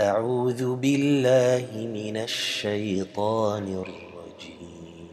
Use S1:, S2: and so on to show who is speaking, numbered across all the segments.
S1: أعوذ بالله من الشيطان الرجيم.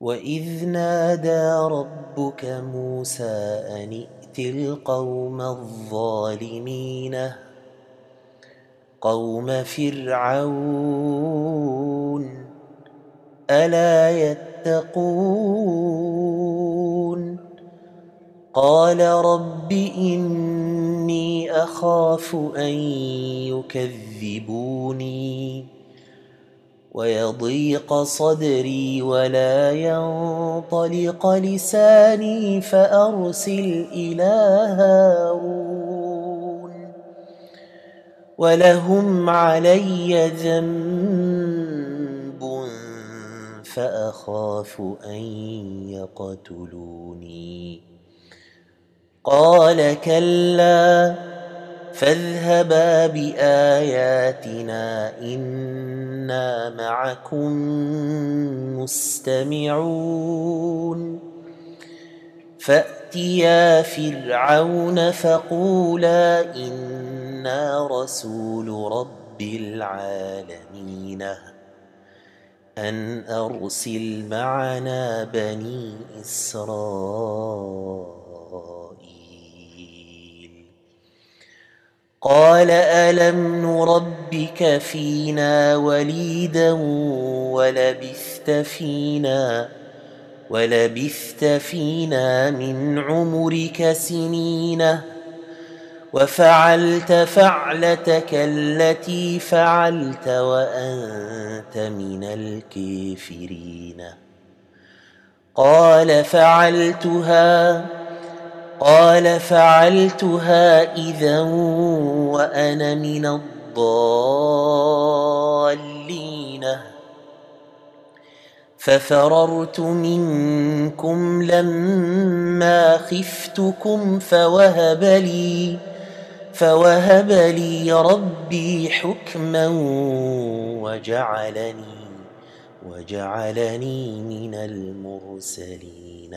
S1: وإذ نادى ربك موسى أن ائت القوم الظالمين قوم فرعون ألا يتقون؟ قال رب إني أخاف أن يكذبوني ويضيق صدري ولا ينطلق لساني فأرسل إلى هارون ولهم علي ذنب فأخاف أن يقتلوني قال كلا فاذهبا بآياتنا إنا معكم مستمعون. فأتيا فرعون فقولا إنا رسول رب العالمين. أن أرسل معنا بني إسرائيل. قال ألم نربك فينا وليدا ولبثت فينا ولبثت فينا من عمرك سنين وفعلت فعلتك التي فعلت وأنت من الكافرين قال فعلتها قال فعلتها إذا وأنا من الضالين. ففررت منكم لما خفتكم فوهب لي فوهب لي ربي حكما وجعلني وجعلني من المرسلين.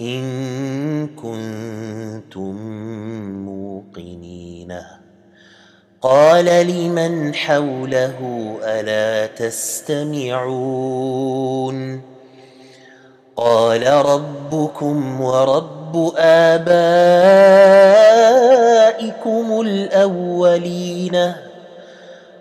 S1: إن كنتم موقنين. قال لمن حوله ألا تستمعون؟ قال ربكم ورب آبائكم الأولين.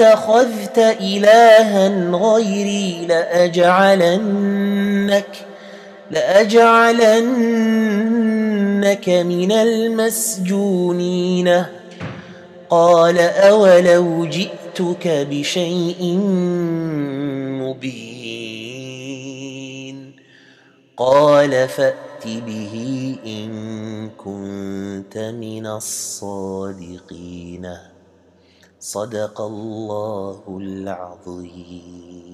S1: اتخذت إلها غيري لأجعلنك لأجعلنك من المسجونين. قال أولو جئتك بشيء مبين. قال فأت به إن كنت من الصادقين. صدق الله العظيم.